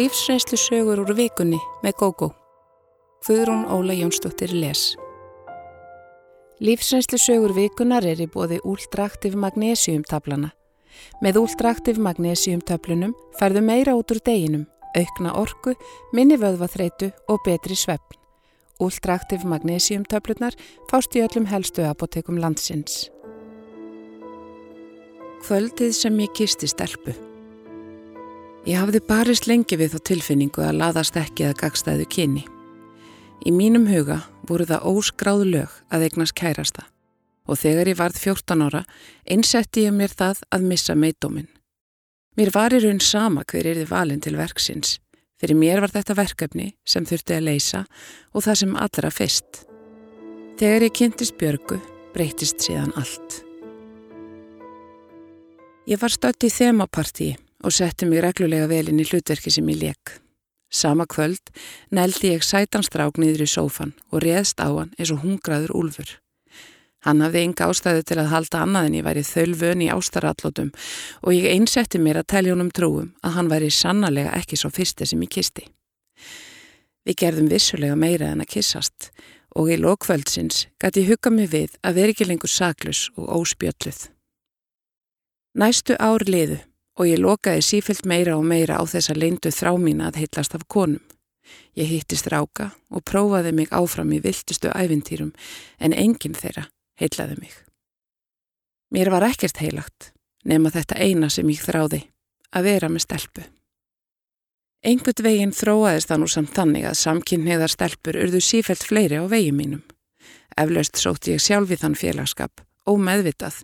Lífsreynslu sögur úr vikunni með GóGó. Föðrún Óla Jónsdóttir les. Lífsreynslu sögur vikunar er í bóði úldraktiv magnesiumtablana. Með úldraktiv magnesiumtöflunum færðu meira út úr deginum, aukna orku, minni vöðvaþreitu og betri sveppn. Úldraktiv magnesiumtöflunar fást í öllum helstu apotekum landsins. Kvöldið sem ég kisti stelpu. Ég hafði barist lengi við þá tilfinningu að laðast ekki að gagstæðu kyni. Í mínum huga voru það óskráðu lög að eignast kærasta og þegar ég varð 14 ára einsetti ég mér það að missa meitdóminn. Mér var í raun sama hver er þið valin til verksins. Fyrir mér var þetta verkefni sem þurfti að leysa og það sem allra fyrst. Þegar ég kynntist Björgu breytist síðan allt. Ég var stött í þemapartíi og setti mig reglulega vel inn í hlutverki sem ég leik. Sama kvöld neldi ég sætanstrák niður í sófan og réðst á hann eins og hungraður úlfur. Hann hafði enga ástæðu til að halda annað en ég væri þölvön í ástarallótum og ég einsetti mér að telja honum trúum að hann væri sannarlega ekki svo fyrsti sem ég kisti. Við gerðum vissulega meira en að kissast og í lokvöldsins gæti hugga mig við að veri ekki lengur saklus og óspjölluð. Næstu ár liðu og ég lokaði sífilt meira og meira á þessa leindu þrá mín að heitlast af konum. Ég hittist ráka og prófaði mig áfram í viltustu æfintýrum en enginn þeirra heitlaði mig. Mér var ekkert heilagt nema þetta eina sem ég þráði, að vera með stelpu. Engut veginn þróaðist það nú samt þannig að samkynniðar stelpur urðu sífelt fleiri á vegi mínum. Eflaust sótti ég sjálf í þann félagskap, ómeðvitað,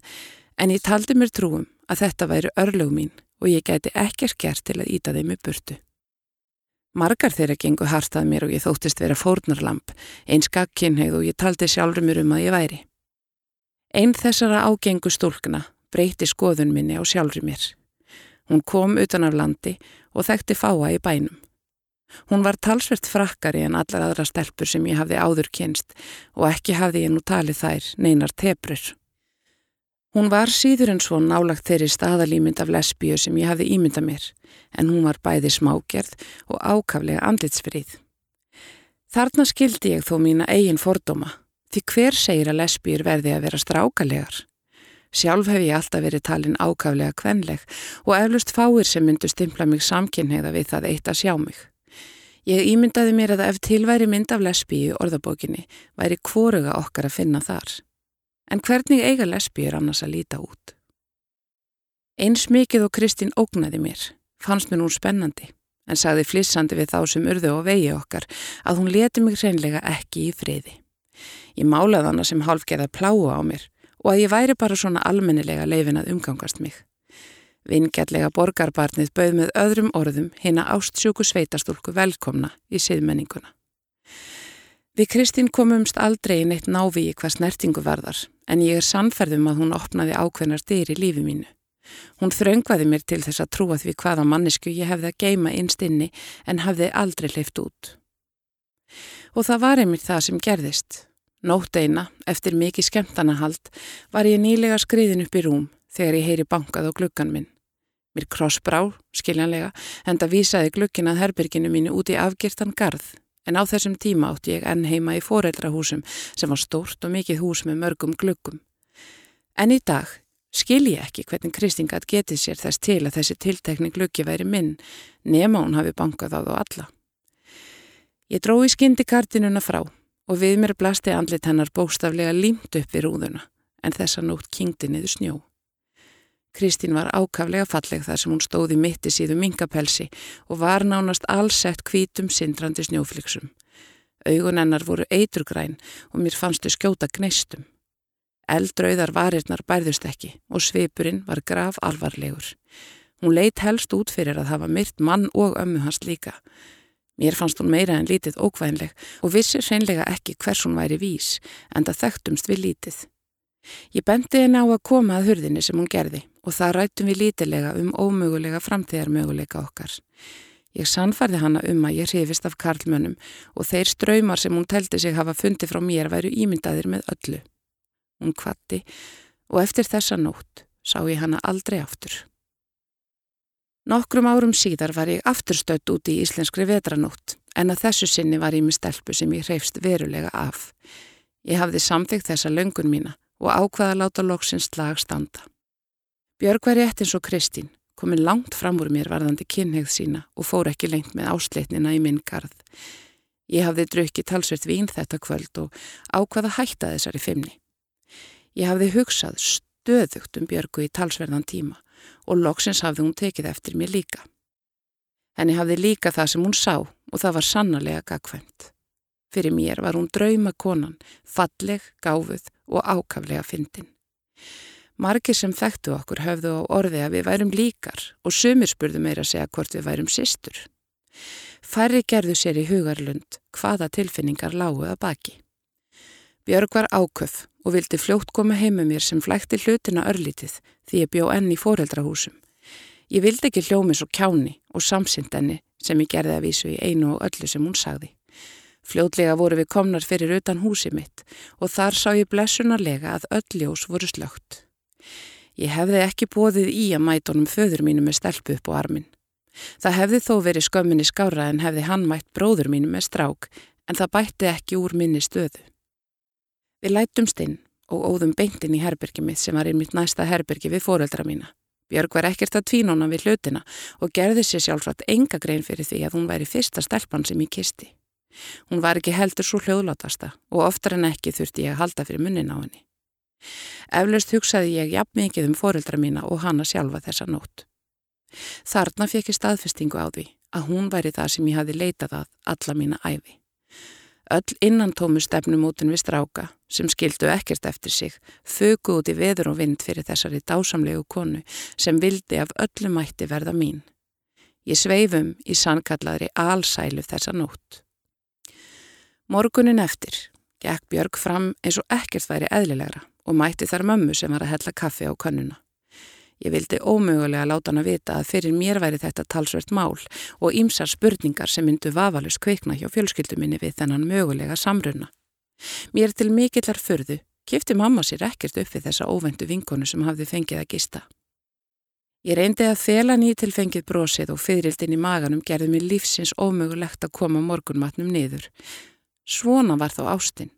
en ég taldi mér trúum að þetta væri örlög mín og ég gæti ekkert gert til að íta þeim í burtu. Margar þeirra gengu hartað mér og ég þóttist vera fórnarlamp, eins gagkinnheið og ég taldi sjálfur mér um að ég væri. Einn þessara ágengu stúlkna breyti skoðun minni á sjálfur mér. Hún kom utan af landi og þekkti fáa í bænum. Hún var talsvert frakkari en allar aðra stelpur sem ég hafði áður kynst og ekki hafði ég nú talið þær neinar tebrur. Hún var síður en svo nálagt þeirri staðalýmynd af lesbíu sem ég hafði ímynda mér, en hún var bæði smágerð og ákaflega andlitsfrið. Þarna skildi ég þó mína eigin fordóma, því hver segir að lesbíur verði að vera strákalegar? Sjálf hef ég alltaf verið talin ákaflega kvenleg og eflust fáir sem myndu stimpla mig samkynheiða við það eitt að sjá mig. Ég ímyndaði mér að ef tilværi mynd af lesbíu orðabókinni væri kvoruga okkar að finna þar. En hvernig eiga lesbíur annars að líta út? Eins mikið og Kristín ógnaði mér, fannst mér nú spennandi, en sagði flissandi við þá sem urðu á vegi okkar að hún leti mig hreinlega ekki í friði. Ég málaði hana sem halfgeða pláa á mér og að ég væri bara svona almennilega leifin að umgangast mig. Vingjallega borgarbarnið bauð með öðrum orðum hinn að ástsjúku sveitastúlku velkomna í siðmenninguna. Við Kristín komumst aldrei í neitt návi í hvað snertingu varðar en ég er sannferðum að hún opnaði ákveðnar dyr í lífi mínu. Hún þraungvaði mér til þess að trúa því hvaða mannesku ég hefði að geima innst inni en hafði aldrei leift út. Og það var einmitt það sem gerðist. Nótt eina, eftir mikið skemmtanahald, var ég nýlega skriðin upp í rúm þegar ég heyri bankað á gluggan minn. Mér krossbrá, skiljanlega, en það vísaði gluggin að herbyrginu mínu út í afgirtan garð En á þessum tíma átti ég enn heima í foreldrahúsum sem var stórt og mikið hús með mörgum glöggum. En í dag skil ég ekki hvernig Kristingat getið sér þess til að þessi tiltekni glöggi væri minn nema hún hafi bankað á þá alla. Ég dró í skindikartinuna frá og við mér blasti andlit hennar bóstaflega límt upp við rúðuna en þessa nótt kingdi niður snjó. Kristín var ákaflega falleg þar sem hún stóði mitti síðu mingapelsi og var nánast allsett kvítum sindrandi snjófliksum. Augun hennar voru eiturgræn og mér fannstu skjóta gneistum. Eldrauðar varirnar bærðust ekki og svipurinn var graf alvarlegur. Hún leitt helst út fyrir að hafa myrt mann og ömmu hans líka. Mér fannst hún meira en lítið ókvænleg og vissi hreinlega ekki hvers hún væri vís en það þekktumst við lítið. Ég bendi henni á að koma að hurðinni sem hún gerði og það rættum við lítilega um ómögulega framtíðarmöguleika okkar. Ég sannfærði hana um að ég hrifist af karlmönnum og þeir ströymar sem hún teldi sig hafa fundið frá mér væru ímyndaðir með öllu. Hún kvatti og eftir þessa nótt sá ég hana aldrei aftur. Nokkrum árum síðar var ég afturstött út í íslenskri vetranótt en að þessu sinni var ég með stelpu sem ég hreifst verulega af. Ég hafði samþygt þessa löngun mína og ákvaða að láta loksins slag standa. Björg var rétt eins og Kristín, komin langt fram úr mér varðandi kynhegð sína og fór ekki lengt með ásleitnina í minn garð. Ég hafði drukkið talsvert vín þetta kvöld og ákvaða hætta þessari fimmni. Ég hafði hugsað stöðugt um Björgu í talsverðan tíma og loksins hafði hún tekið eftir mér líka. Henni hafði líka það sem hún sá og það var sannarlega gagkvæmt. Fyrir mér var hún drauma konan, falleg, gáfuð og ákaflega fyndin. Margir sem þekktu okkur höfðu á orði að við værum líkar og sumir spurðu meira að segja hvort við værum sýstur. Færri gerðu sér í hugarlund hvaða tilfinningar lágu að baki. Björg var áköf og vildi fljótt koma heima mér sem flækti hlutina örlítið því ég bjó enn í foreldrahúsum. Ég vildi ekki hljómi svo kjáni og samsynd enni sem ég gerði að vísu í einu og öllu sem hún sagði. Fljótlega voru við komnar fyrir utan húsi mitt og þar sá ég blessunarlega að öll ljós voru slögt. Ég hefði ekki bóðið í að mætunum föður mínu með stelpu upp á armin. Það hefði þó verið skömminni skára en hefði hann mætt bróður mínu með strák en það bætti ekki úr minni stöðu. Við lætumst inn og óðum beintin í herbergi mitt sem var einmitt næsta herbergi við fóreldra mína. Björg var ekkert að tvínona við hlutina og gerði sér sjálfsagt enga grein fyrir því að hún væri fyrsta stelpan sem ég kisti. Hún var ekki heldur svo hljóðlátasta og oftar en ekki þurfti ég að halda fyrir munnin á henni. Eflaust hugsaði ég jafn mikið um foreldra mína og hana sjálfa þessa nótt. Þarna fekk ég staðfestingu á því að hún væri það sem ég hafi leitað að alla mína æfi. Öll innantómu stefnumótin við stráka sem skildu ekkert eftir sig fögu út í veður og vind fyrir þessari dásamlegu konu sem vildi af öllu mætti verða mín. Ég sveifum í sannkallaðri allsælu þessa nótt. Morgunin eftir gekk Björg fram eins og ekkert væri eðlilegra og mætti þar mömmu sem var að hella kaffi á könnuna. Ég vildi ómögulega láta hann að vita að fyrir mér væri þetta talsvert mál og ímsar spurningar sem myndu vafalus kveikna hjá fjölskylduminni við þennan mögulega samruna. Mér til mikillar förðu kifti mamma sér ekkert upp við þessa óvendu vinkonu sem hafði fengið að gista. Ég reyndi að þela nýtilfengið brosið og fyririldin í maganum gerði mér lífsins ómögulegt að koma morgunmatnum niður Svona var þá ástinn.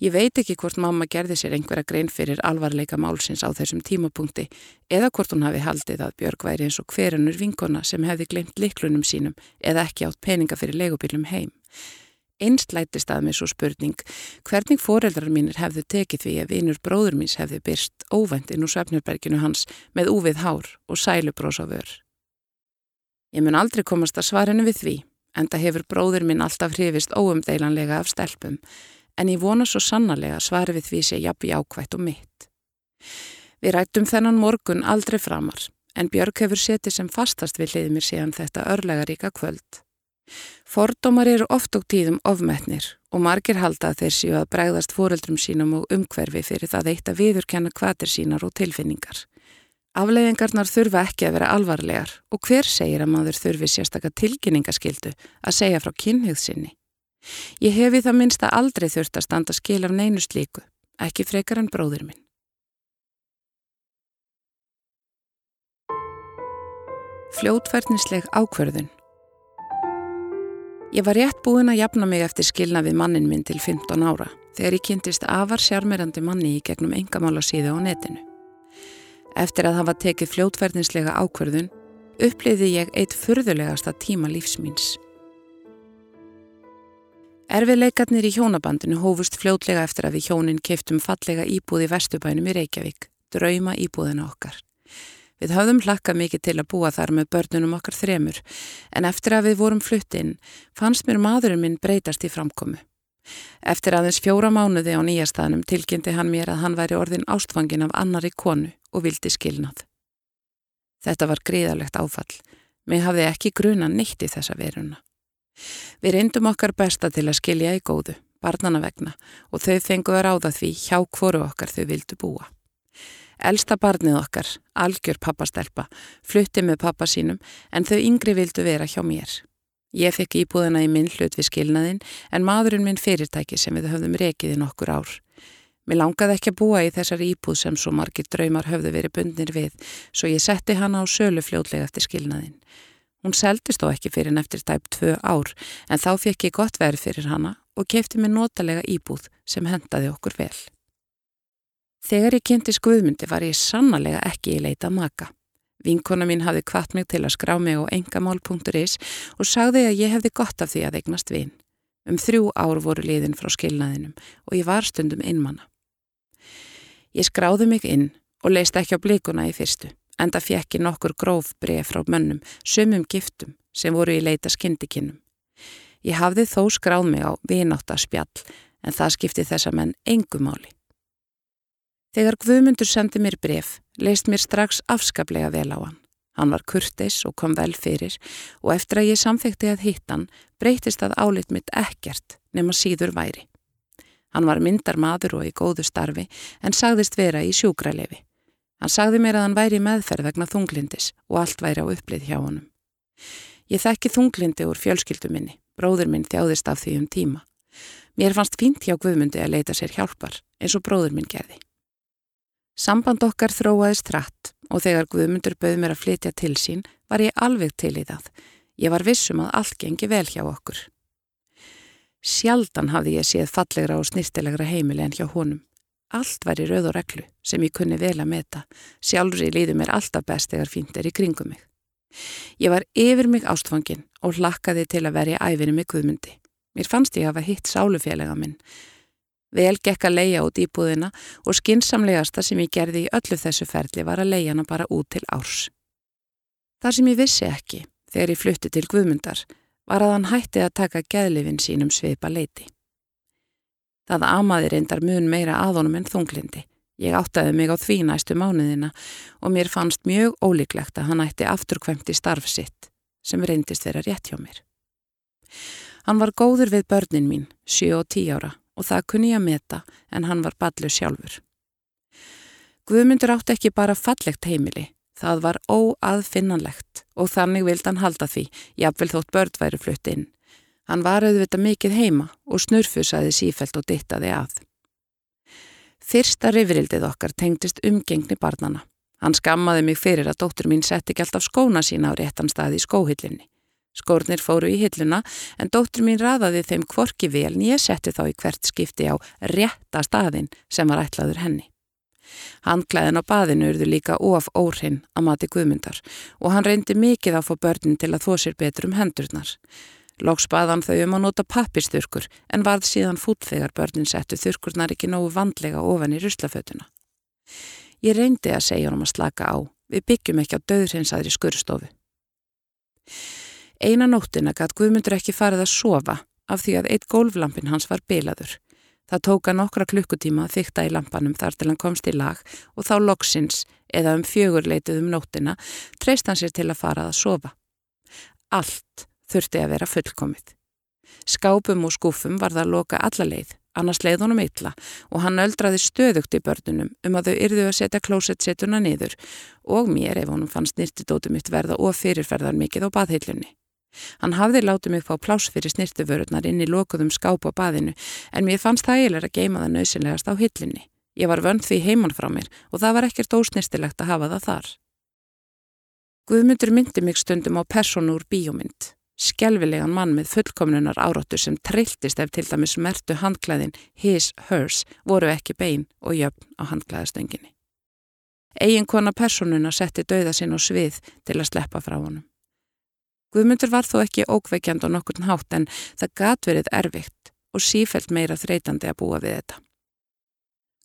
Ég veit ekki hvort mamma gerði sér einhverja grein fyrir alvarleika málsins á þessum tímapunkti eða hvort hún hafi haldið að Björg væri eins og hverjanur vinkona sem hefði glemt liklunum sínum eða ekki átt peninga fyrir legubílum heim. Einst lætist að mér svo spurning hvernig foreldrar mínir hefðu tekið því að vinur bróður míns hefði byrst óvænt inn úr Svefnurberginu hans með úvið hár og sælubrós á vör. Ég mun aldrei komast að svarinu við því Enda hefur bróður minn alltaf hrifist óumdeilanlega af stelpum, en ég vona svo sannarlega svar við því sé jafn jákvætt og mitt. Við rættum þennan morgun aldrei framar, en Björg hefur setið sem fastast við liðið mér síðan þetta örlegaríka kvöld. Fordómar eru oft og tíðum ofmetnir og margir halda að þeir séu að bregðast fóreldrum sínum og umhverfi fyrir það eitt að viðurkenna kvatir sínar og tilfinningar. Afleiðingarnar þurfa ekki að vera alvarlegar og hver segir að maður þurfi sérstakka tilkynningaskildu að segja frá kynhugð sinni. Ég hefi það minnst að aldrei þurft að standa skil af neinu slíku, ekki frekar en bróður minn. Fljótverðnisleg ákverðun Ég var rétt búin að jafna mig eftir skilna við mannin minn til 15 ára þegar ég kynntist afar sjármerandi manni í gegnum engamála síðu á netinu. Eftir að hafa tekið fljótverðinslega ákverðun uppliði ég eitt furðulegasta tíma lífsmýns. Erfiðleikarnir í hjónabandinu hófust fljótlega eftir að við hjónin keiftum fallega íbúði vestubænum í Reykjavík, drauma íbúðina okkar. Við höfðum hlakkað mikið til að búa þar með börnunum okkar þremur, en eftir að við vorum fluttinn fannst mér maðurinn minn breytast í framkomu. Eftir aðeins fjóra mánuði á nýjastaðnum tilkynnti hann mér að hann væri orðin ástfangin af annari konu og vildi skilnað. Þetta var gríðalegt áfall. Mér hafði ekki gruna neitt í þessa veruna. Við reyndum okkar besta til að skilja í góðu, barnana vegna, og þau fengu að ráða því hjá hvoru okkar þau vildu búa. Elsta barnið okkar, algjör pappastelpa, flutti með pappa sínum en þau yngri vildu vera hjá mér. Ég fekk íbúðina í minn hlut við skilnaðin en maðurinn minn fyrirtæki sem við höfðum rekiði nokkur ár. Mér langaði ekki að búa í þessari íbúð sem svo margir draumar höfðu verið bundnir við, svo ég setti hana á sölu fljótlega eftir skilnaðin. Hún seldist þó ekki fyrir henn eftir tæp tvö ár, en þá fekk ég gott verð fyrir hana og kefti mér notalega íbúð sem hendaði okkur vel. Þegar ég kynnti skuðmyndi var ég sannlega ekki í leita maka. Vinkona mín hafði kvart mig til að skrá mig á engamál.is og sagði að ég hefði gott af því að eignast vinn. Um þrjú ár voru liðin frá skilnaðinum og ég var stundum innmanna. Ég skráði mig inn og leist ekki á blikuna í fyrstu, enda fjekki nokkur gróf bref frá mönnum, sumum giftum sem voru í leita skindikinnum. Ég hafði þó skráð mig á vináttaspjall en það skipti þessa menn engumáli. Þegar Guðmundur sendi mér bref, leist mér strax afskaplega vel á hann. Hann var kurtis og kom vel fyrir og eftir að ég samþekti að hitt hann breytist að álit mitt ekkert nema síður væri. Hann var myndar maður og í góðu starfi en sagðist vera í sjúkralefi. Hann sagði mér að hann væri meðferð vegna þunglindis og allt væri á upplið hjá honum. Ég þekki þunglindi úr fjölskyldu minni, bróður minn þjáðist af því um tíma. Mér fannst fínt hjá Guðmundi að leita sér hjálpar eins og bróður minn gerði. Samband okkar þróaðist trætt og þegar Guðmundur bauð mér að flytja til sín var ég alveg til í það. Ég var vissum að allt gengi vel hjá okkur. Sjaldan hafði ég séð fallegra og snirtilegra heimili en hjá honum. Allt var í rauð og reglu sem ég kunni vel að meta. Sjálfri líði mér alltaf best þegar fínt er í kringum mig. Ég var yfir mig ástfangin og hlakkaði til að verja æfinu mig Guðmundi. Mér fannst ég að hafa hitt sálufélaga minn Vel gekk að leia út íbúðina og skinsamlegasta sem ég gerði í öllu þessu ferli var að leia hana bara út til árs. Það sem ég vissi ekki, þegar ég flutti til Guðmundar, var að hann hætti að taka geðlifin sínum sveipa leiti. Það amaði reyndar mun meira aðonum en þunglindi. Ég áttaði mig á því næstu mánuðina og mér fannst mjög ólíklegt að hann ætti afturkvæmt í starf sitt, sem reyndist vera rétt hjá mér. Hann var góður við börnin mín, 7 og 10 ára og það kunni ég að meta en hann var ballur sjálfur. Guðmundur átti ekki bara fallegt heimili, það var óaðfinnanlegt og þannig vild hann halda því, jafnvel þótt börn væri flutt inn. Hann var auðvitað mikið heima og snurfusaði sífelt og dittaði að. Fyrsta rifrildið okkar tengdist umgengni barnana. Hann skammaði mig fyrir að dóttur mín setti ekki alltaf skóna sína á réttan stað í skóhyllinni. Skórnir fóru í hilluna en dóttur mín raðaði þeim kvorki vel en ég setti þá í hvert skipti á rétta staðin sem var ætlaður henni. Handklæðin á baðinu urðu líka of óhrinn að mati guðmyndar og hann reyndi mikið að fá börnin til að þó sér betur um hendurnar. Lóks baðan þau um að nota pappisþurkur en varð síðan fút þegar börnin settu þurkurnar ekki nógu vandlega ofan í ruslafötuna. Ég reyndi að segja hann um að slaka á, við byggjum ekki á döðreinsaðri skurstofu. Eina nóttina gætt Guðmundur ekki farið að sofa af því að eitt gólflampin hans var bilaður. Það tóka nokkra klukkutíma að þykta í lampanum þar til hann komst í lag og þá loksins, eða um fjögurleitið um nóttina, treyst hann sér til að fara að sofa. Allt þurfti að vera fullkomið. Skápum og skúfum var það að loka alla leið, annars leið honum illa og hann öldraði stöðugt í börnunum um að þau yrðu að setja klósetsetuna niður og mér ef honum fannst nýrtidótum mitt verða og fyrirferðar mikið á baðhillunni. Hann hafði látið mig fá pláss fyrir snirtuvörurnar inn í lokuðum skáp á baðinu en mér fannst það eiginlega að geima það nöðsynlegast á hillinni. Ég var vönd því heimann frá mér og það var ekkert ósnirtilegt að hafa það þar. Guðmundur myndi mig stundum á personu úr bíómynd. Skelvilegan mann með fullkomnunar áráttu sem trilltist ef til dæmis mertu handklæðin his, hers voru ekki bein og jöfn á handklæðastönginni. Egin kona personuna setti dauða sinn á svið til að sleppa frá honum. Guðmundur var þó ekki ókveikjand á nokkurn hátt en það gat verið erfitt og sífælt meira þreytandi að búa við þetta.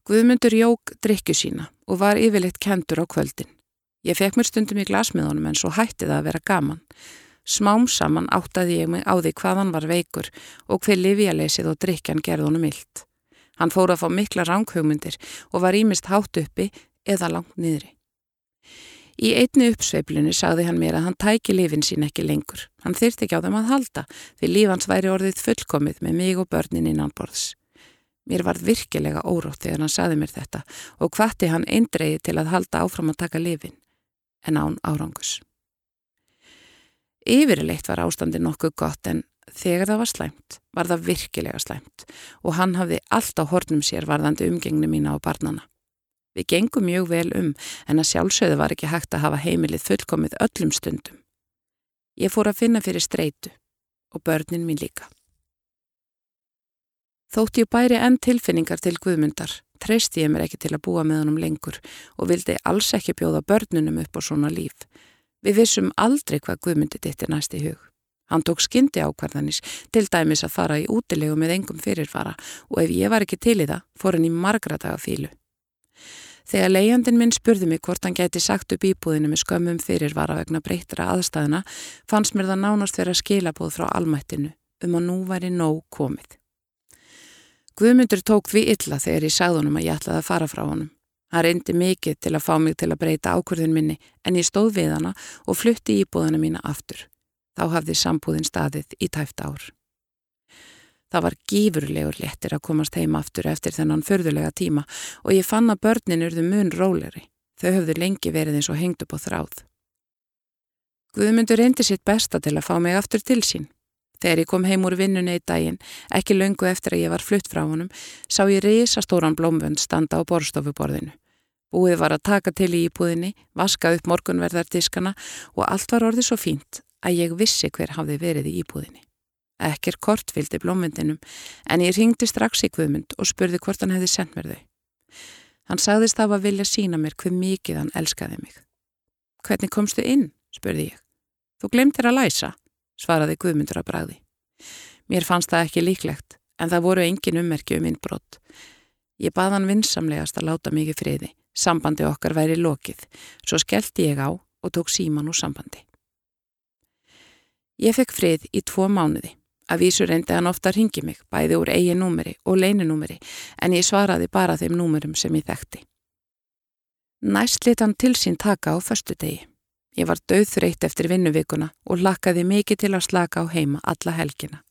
Guðmundur jók drikju sína og var yfirleitt kentur á kvöldin. Ég fekk mér stundum í glasmiðunum en svo hætti það að vera gaman. Smám saman áttaði ég mig á því hvaðan var veikur og hver livjalesið og drikjan gerði honum illt. Hann fór að fá mikla ránkhugmyndir og var ímist hátt uppi eða langt niðri. Í einni uppsveiflunni sagði hann mér að hann tæki lifin sín ekki lengur. Hann þyrti ekki á þeim að halda því lífans væri orðið fullkomið með mig og börnin innan borðs. Mér var virkilega órótt þegar hann sagði mér þetta og hvati hann eindreiði til að halda áfram að taka lifin, en án árangus. Yfirleitt var ástandi nokkuð gott en þegar það var slæmt, var það virkilega slæmt og hann hafði allt á hornum sér varðandi umgengni mína á barnana. Við gengum mjög vel um en að sjálfsögðu var ekki hægt að hafa heimilið fullkomið öllum stundum. Ég fór að finna fyrir streitu og börnin mín líka. Þótt ég bæri enn tilfinningar til guðmundar, treysti ég mér ekki til að búa með honum lengur og vildi alls ekki bjóða börnunum upp á svona líf. Við vissum aldrei hvað guðmundi dittir næst í hug. Hann tók skyndi ákvarðanis til dæmis að fara í útilegu með engum fyrirfara og ef ég var ekki til í það, fór hann í margra daga fílu. Þegar leiðandin minn spurði mig hvort hann gæti sagt upp íbúðinu með skömmum fyrirvara vegna breyttra aðstæðina, fannst mér það nánast vera skilabóð frá almættinu um að nú væri nóg komið. Guðmundur tók því illa þegar ég sagði honum að ég ætlaði að fara frá honum. Hann reyndi mikið til að fá mig til að breyta ákvörðun minni en ég stóð við hana og flutti íbúðina mína aftur. Þá hafði sambúðin staðið í tæft ár. Það var gífurlegur léttir að komast heim aftur eftir þennan förðulega tíma og ég fann að börnin urðu mun róleri. Þau höfðu lengi verið eins og hengt upp á þráð. Guðmundur reyndi sitt besta til að fá mig aftur til sín. Þegar ég kom heim úr vinnunni í daginn, ekki löngu eftir að ég var flutt frá honum, sá ég risastóran blómvönd standa á borstofuborðinu. Búið var að taka til í íbúðinni, vaska upp morgunverðardiskana og allt var orðið svo fínt að ég vissi hver hafði verið í íbúðinni. Ekkir kort vildi blómvöndinum en ég ringdi strax í Guðmund og spurði hvort hann hefði sendt mér þau. Hann sagðist af að vilja sína mér hver mikið hann elskaði mig. Hvernig komstu inn? spurði ég. Þú glemtir að læsa svaraði Guðmundur að bræði. Mér fannst það ekki líklegt, en það voru engin ummerki um innbrott. Ég bað hann vinsamlegast að láta í friði. Sambandi okkar væri lokið, svo skellti ég á og tók síman úr sambandi. Ég fekk frið í tvo mánuði. Að vísu reyndi hann ofta að ringi mig, bæði úr eigi númeri og leininúmeri, en ég svaraði bara þeim númerum sem ég þekkti. Næst lit hann til sín taka á förstu degi. Ég var döðþreytt eftir vinnuvikuna og lakkaði mikið til að slaka á heima alla helgina.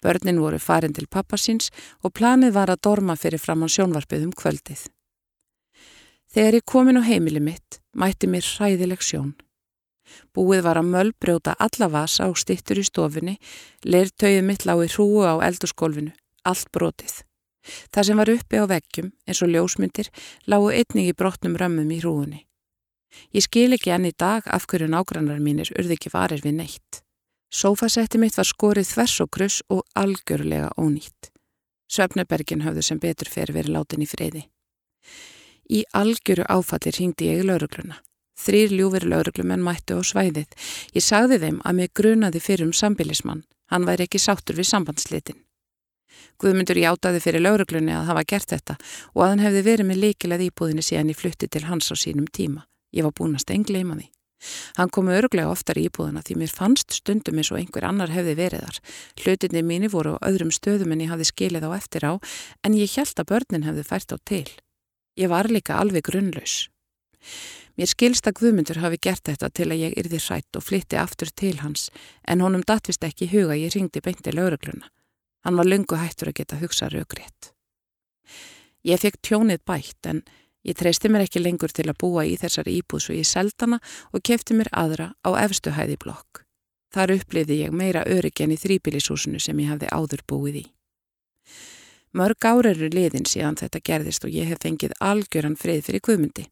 Börnin voru farin til pappasins og planið var að dorma fyrir fram á sjónvarpið um kvöldið. Þegar ég komin á heimili mitt, mætti mér hræðileg sjón. Búið var að möllbrjóta alla vasa og stittur í stofinni, leirtöið mitt lái hrúu á eldurskólfinu, allt brotið. Það sem var uppi á veggjum, eins og ljósmyndir, lágu einnig í brotnum römmum í hrúunni. Ég skil ekki enn í dag af hverju nágrannar mínir urði ekki varir við neitt. Sófasetti mitt var skorið þvers og kruss og algjörlega ónýtt. Söfnebergin hafðu sem betur fer verið látin í friði. Í algjöru áfallir hingdi ég laurugluna. Þrýr ljúfur lauruglumenn mættu á svæðið. Ég sagði þeim að mig grunaði fyrir um sambilismann. Hann væri ekki sáttur við sambandslitin. Guðmundur játaði fyrir lauruglunni að hafa gert þetta og að hann hefði verið með líkilað íbúðinni síðan ég flutti til hans á sínum tíma. Ég var búin að stengleima því. Hann komi örglega oftar í íbúðana því mér fannst stundum eins og einhver annar hefði verið þar. Hlutinni mínu voru á öðrum stöðum en ég hafði skilið á eftir á en ég held að börnin hefði fært á til. Ég var líka alveg grunnlaus. Mér skilst að Guðmundur hafi gert þetta til að ég yrði hrætt og flytti aftur til hans en honum datvist ekki huga ég ringdi beinti laurugluna. Hann var lungu hættur að geta hugsað raugrétt. Ég fekk tjónið bætt en Ég treysti mér ekki lengur til að búa í þessari íbúð svo ég seldana og kefti mér aðra á efstuhæði blokk. Þar uppliði ég meira öryggen í þrýbílisúsinu sem ég hafði áður búið í. Mörg ára eru liðin síðan þetta gerðist og ég hef fengið algjöran frið fyrir guðmundi.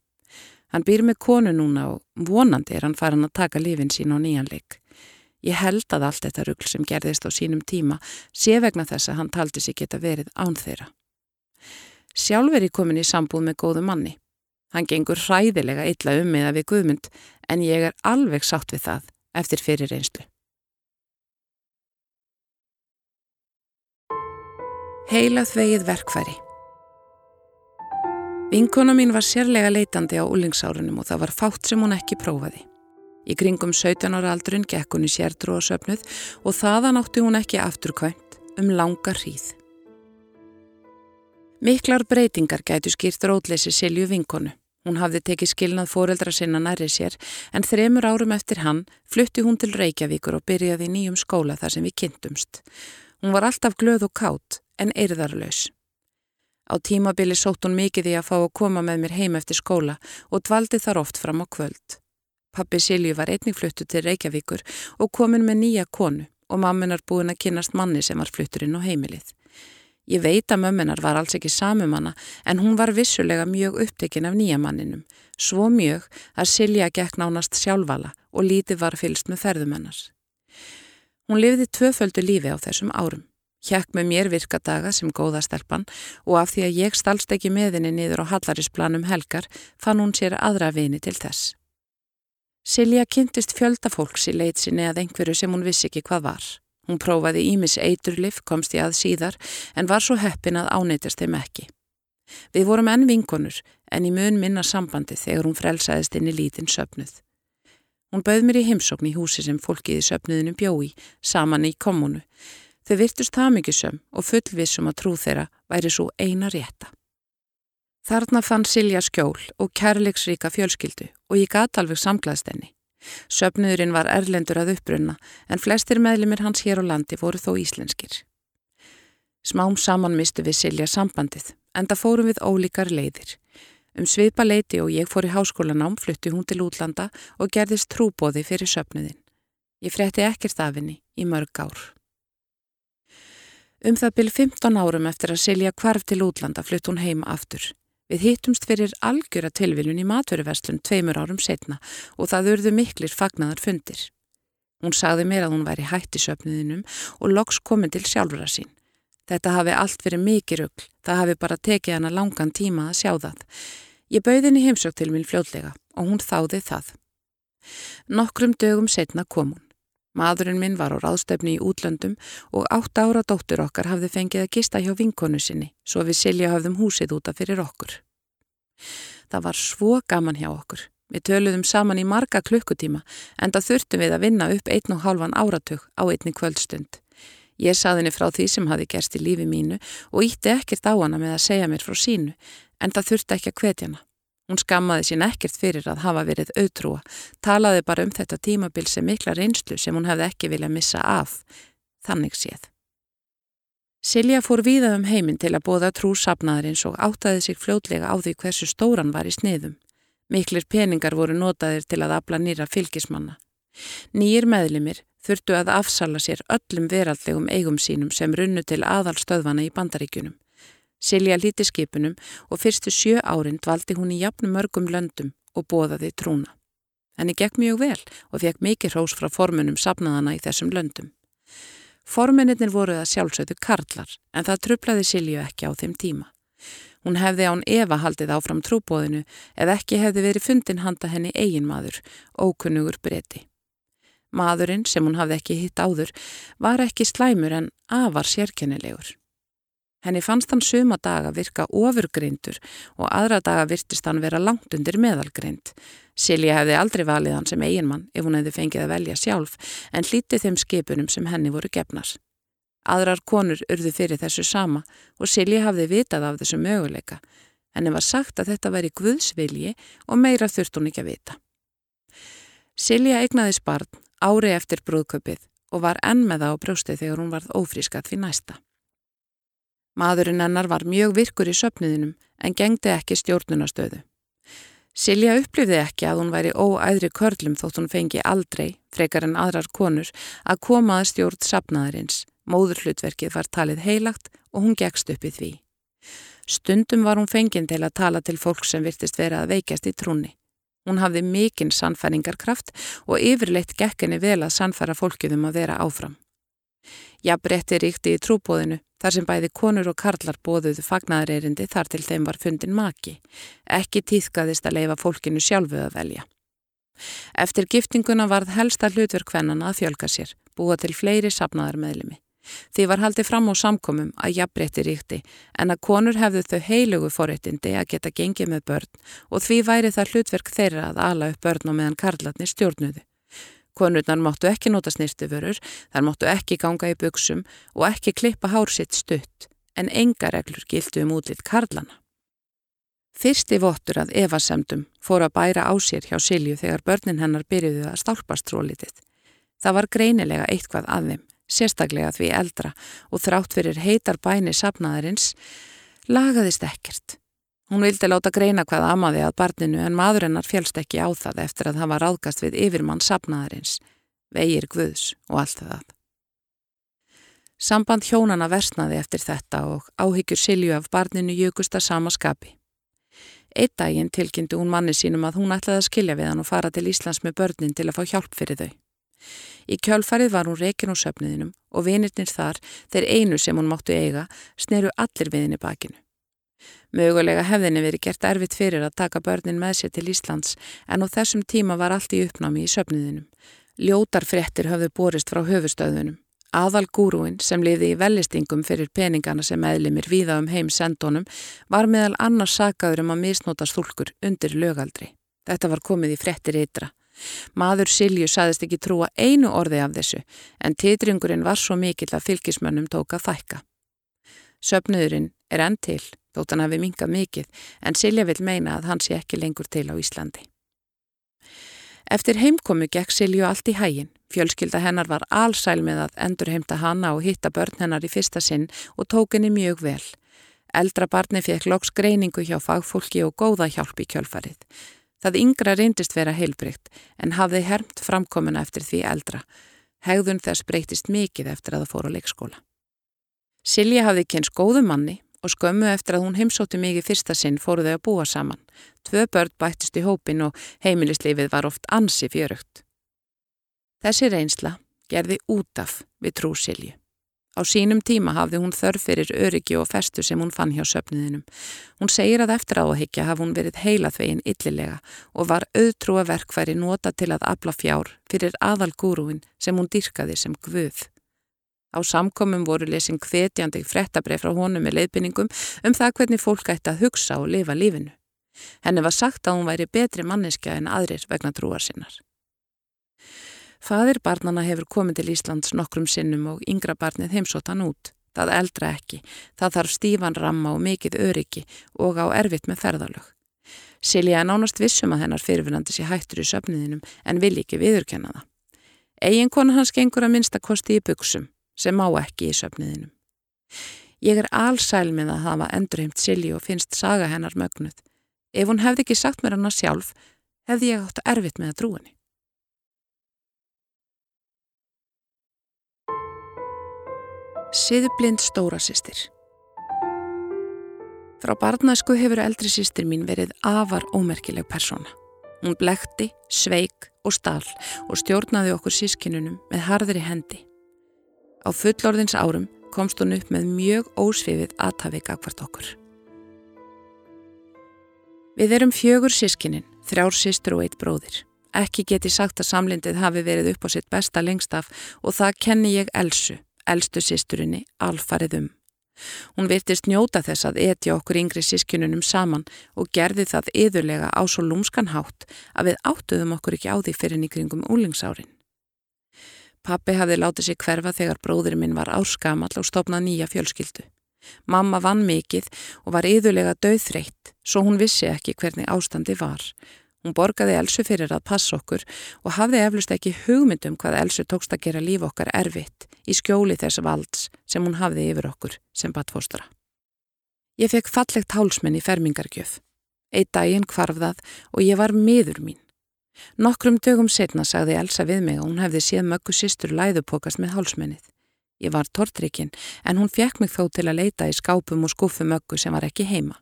Hann býr með konu núna og vonandi er hann farin að taka lifin sín á nýjanleik. Ég held að allt þetta ruggl sem gerðist á sínum tíma sé vegna þess að hann taldi sig geta verið án þeirra. Sjálf er ég komin í sambúð með góðu manni. Hann gengur hræðilega illa um miða við Guðmund en ég er alveg sátt við það eftir fyrir einslu. Heilað vegið verkfæri Vinkona mín var sérlega leitandi á úlingsárunum og það var fátt sem hún ekki prófaði. Í kringum 17 ára aldrun gekk hún í sértrú og söpnuð og þaðan átti hún ekki afturkvæmt um langa hríð. Miklar breytingar gætu skýrt rótleysi Silju vinkonu. Hún hafði tekið skilnað fóreldra sinna næri sér en þremur árum eftir hann flutti hún til Reykjavíkur og byrjaði í nýjum skóla þar sem við kynntumst. Hún var alltaf glöð og kátt en eirðarlaus. Á tímabili sótt hún mikið í að fá að koma með mér heim eftir skóla og dvaldi þar oft fram á kvöld. Pappi Silju var einnig fluttu til Reykjavíkur og komin með nýja konu og mamminar búin að kynast manni sem var flutturinn á heimilið. Ég veit að mömminar var alls ekki samum hana en hún var vissulega mjög upptekinn af nýja manninum, svo mjög að Silja gekk nánast sjálfvala og lítið var fylst með ferðumennars. Hún lifði tvöföldu lífi á þessum árum, hjekk með mér virkadaga sem góða stelpan og af því að ég stalst ekki með henni niður á hallarinsplanum helgar fann hún sér aðra vini til þess. Silja kynntist fjöldafólks í leit sinni að einhverju sem hún vissi ekki hvað var. Hún prófaði ímis eiturlif, komst í að síðar, en var svo heppin að áneytast þeim ekki. Við vorum enn vinkonur, en í mun minna sambandi þegar hún frelsaðist inn í lítinn söpnuð. Hún bauð mér í heimsókn í húsi sem fólkið í söpnuðinu bjói, saman í kommunu. Þau virtust söm og fullvissum að trú þeirra væri svo eina rétta. Þarna fann Silja skjól og kærleiksríka fjölskyldu og ég gata alveg samglaðst enni. Söpnuðurinn var erlendur að uppbrunna en flestir meðlimir hans hér á landi voru þó íslenskir. Smám saman mistu við Silja sambandið en það fórum við ólíkar leiðir. Um svipa leiti og ég fór í háskólanám flutti hún til útlanda og gerðist trúbóði fyrir söpnuðin. Ég fretti ekkert af henni í mörg ár. Um það byrj 15 árum eftir að Silja kvarf til útlanda flutt hún heim aftur. Við hittumst fyrir algjöra tilviljun í matveruverslun tveimur árum setna og það urðu miklir fagnaðar fundir. Hún sagði mér að hún væri hætti söpniðinum og loks komin til sjálfura sín. Þetta hafi allt verið mikið rugg, það hafi bara tekið hana langan tíma að sjá það. Ég bauði henni heimsökt til minn fljóðlega og hún þáði það. Nokkrum dögum setna kom hún. Maðurinn minn var á ráðstöfni í útlöndum og átt ára dóttur okkar hafði fengið að gista hjá vinkonu sinni svo við Silja hafðum húsið útaf fyrir okkur. Það var svo gaman hjá okkur. Við töluðum saman í marga klukkutíma en það þurftum við að vinna upp einn og hálfan áratug á einni kvöldstund. Ég saði henni frá því sem hafi gerst í lífi mínu og ítti ekkert á hana með að segja mér frá sínu en það þurfti ekki að hvetja hana. Hún skammaði sín ekkert fyrir að hafa verið auðtrúa, talaði bara um þetta tímabil sem mikla reynslu sem hún hefði ekki viljað missa af. Þannig séð. Silja fór víða um heiminn til að bóða trúsapnaðarins og áttaði sig fljótlega á því hversu stóran var í sniðum. Miklir peningar voru notaðir til að afla nýra fylgismanna. Nýjir meðlimir þurftu að afsala sér öllum veraldlegum eigum sínum sem runnu til aðalstöðvana í bandaríkunum. Silja líti skipunum og fyrstu sjö árin dvaldi hún í jafnum mörgum löndum og bóðaði trúna. Henni gekk mjög vel og fekk mikið hrós frá formunum sapnaðana í þessum löndum. Formuninnir voru það sjálfsögðu karlar en það trublaði Silju ekki á þeim tíma. Hún hefði án Eva haldið áfram trúbóðinu ef ekki hefði verið fundin handa henni eigin maður, ókunnugur breyti. Maðurinn sem hún hafði ekki hitt áður var ekki slæmur en afar sérkennilegur. Henni fannst hann suma daga virka ofurgreindur og aðra daga virtist hann vera langt undir meðalgreind. Silja hefði aldrei valið hann sem eiginmann ef hún hefði fengið að velja sjálf en hlítið þeim skipunum sem henni voru gefnar. Aðrar konur urðu fyrir þessu sama og Silja hafði vitað af þessu möguleika. Henni var sagt að þetta væri guðsvilji og meira þurft hún ekki að vita. Silja eignaði sparn ári eftir brúðköpið og var enn með það á brjóstið þegar hún varð ófrískat fyrir næsta. Maðurinn hennar var mjög virkur í söpniðinum en gengdi ekki stjórnunastöðu. Silja upplifði ekki að hún væri óæðri körlum þótt hún fengi aldrei, frekar en aðrar konur, að koma að stjórn sapnaðarins. Móðurhlutverkið var talið heilagt og hún gegst upp í því. Stundum var hún fenginn til að tala til fólk sem virtist vera að veikjast í trúni. Hún hafði mikinn sannfæringarkraft og yfirleitt gekkinni vel að sannfæra fólkið um að vera áfram. Jafnbretti ríkti í trúbóðinu þar sem bæði konur og karlar bóðuðu fagnaðarerindi þar til þeim var fundin maki. Ekki týðkaðist að leifa fólkinu sjálfu að velja. Eftir giftinguna varð helsta hlutverk hvennana að fjölga sér, búa til fleiri sapnaðarmeðlimi. Því var haldið fram á samkomum að jafnbretti ríkti en að konur hefðu þau heilugu forréttindi að geta gengið með börn og því væri það hlutverk þeirra að ala upp börn og meðan karlarnir stjórnuðu. Konurnar máttu ekki nota snirtiförur, þar máttu ekki ganga í buksum og ekki klippa hársitt stutt, en enga reglur gildu um útlitt karlana. Fyrsti vottur að evasemdum fór að bæra á sér hjá Silju þegar börnin hennar byrjuðu að stálpast trólitið. Það var greinilega eitthvað að þeim, sérstaklega því eldra og þrátt fyrir heitar bæni sapnaðarins lagaðist ekkert. Hún vildi láta greina hvað amaði að barninu en maðurinnar fjálst ekki á það eftir að það var ráðgast við yfirmann sapnaðarins, vegir guðs og allt það. Samband hjónana versnaði eftir þetta og áhyggjur Silju af barninu jökust að sama skapi. Eitt daginn tilkynntu hún manni sínum að hún ætlaði að skilja við hann og fara til Íslands með börnin til að fá hjálp fyrir þau. Í kjálfarið var hún reikin á söpniðinum og vinirnir þar, þeir einu sem hún máttu eiga, sneru allir við henni bakinu. Mögulega hefðinni verið gert erfitt fyrir að taka börnin með sér til Íslands en á þessum tíma var allt í uppnámi í söpniðinum. Ljótar frettir hafðu borist frá höfustöðunum. Aðal gúrúin sem liði í vellistingum fyrir peningana sem eðlimir víða um heim sendónum var meðal annars sagaður um að misnóta stúlkur undir lögaldri. Þetta var komið í frettir eitra. Maður Silju saðist ekki trúa einu orði af þessu en titringurinn var svo mikill að fylgismönnum tóka þækka. Söpnuðurinn er enn til, þótt hann hafi minkað mikill en Silja vil meina að hann sé ekki lengur til á Íslandi. Eftir heimkomu gekk Silju allt í hægin. Fjölskylda hennar var allsæl með að endur heimta hana og hitta börn hennar í fyrsta sinn og tók henni mjög vel. Eldra barni fekk loks greiningu hjá fagfólki og góða hjálp í kjölfarið. Það yngra reyndist vera heilbrygt en hafði hermt framkomuna eftir því eldra. Hegðun þess breytist mikið eftir að það fór á leikskóla. Silja hafði kynst góðu manni og skömmu eftir að hún heimsótti mikið fyrsta sinn fóru þau að búa saman. Tvö börn bættist í hópin og heimilislífið var oft ansi fjörugt. Þessi reynsla gerði út af við trú Silju. Á sínum tíma hafði hún þörf fyrir öryggi og festu sem hún fann hjá söpniðinum. Hún segir að eftir áhyggja hafði hún verið heila þvegin yllilega og var auðtrúa verkfæri nota til að abla fjár fyrir aðal gúrúin sem hún dyrkaði sem guð. Á samkomum voru lesin hvetjandi frettabref frá honum með leiðbynningum um það hvernig fólk ætti að hugsa og lifa lífinu. Henni var sagt að hún væri betri manneskja en aðrir vegna trúar sinnar. Fadir barnana hefur komið til Íslands nokkrum sinnum og yngra barnið heimsóttan út. Það eldra ekki, það þarf stífan ramma og mikið öryggi og á erfitt með ferðalög. Silja er nánast vissum að hennar fyrirfinandi sé hættur í söfniðinum en vil ekki viðurkenna það. Egin konu hans gengur að minnsta kosti í buksum sem má ekki í söfniðinum. Ég er allsæl með að hafa endurheimt Silji og finnst saga hennar mögnuð. Ef hún hefði ekki sagt mér hana sjálf, hefði ég átt erfitt með að trú henni. Siðblind stóra sýstir Frá barnasku hefur eldri sýstir mín verið afar ómerkileg persóna. Hún blekti, sveik og stál og stjórnaði okkur sískinunum með harðri hendi. Á fullorðins árum komst hún upp með mjög ósvifið aðtafik akkvart okkur. Við erum fjögur sískinin, þrjár sístur og eitt bróðir. Ekki geti sagt að samlindið hafi verið upp á sitt besta lengstaf og það kenni ég Elsu, elstu sísturinni, alfarið um. Hún virtist njóta þess að etja okkur yngri sískinunum saman og gerði það yðurlega á svo lúmskan hátt að við áttuðum okkur ekki á því fyrir nýkringum úlingsárin. Pappi hafði látið sér hverfa þegar bróðurinn minn var áskamall og stopnað nýja fjölskyldu. Mamma vann mikið og var yðurlega döðþreytt, svo hún vissi ekki hvernig ástandi var. Hún borgaði Elsu fyrir að passa okkur og hafði eflust ekki hugmyndum hvað Elsu tókst að gera líf okkar erfitt í skjóli þess valds sem hún hafði yfir okkur sem batfóstra. Ég fekk fallegt hálsmenn í fermingargjöf. Eitt daginn kvarfðað og ég var miður mín. Nokkrum dögum setna sagði Elsa við mig að hún hefði séð möggu sýstur læðupokast með hálsmennið. Ég var tortrikinn en hún fekk mig þó til að leita í skápum og skuffu möggu sem var ekki heima.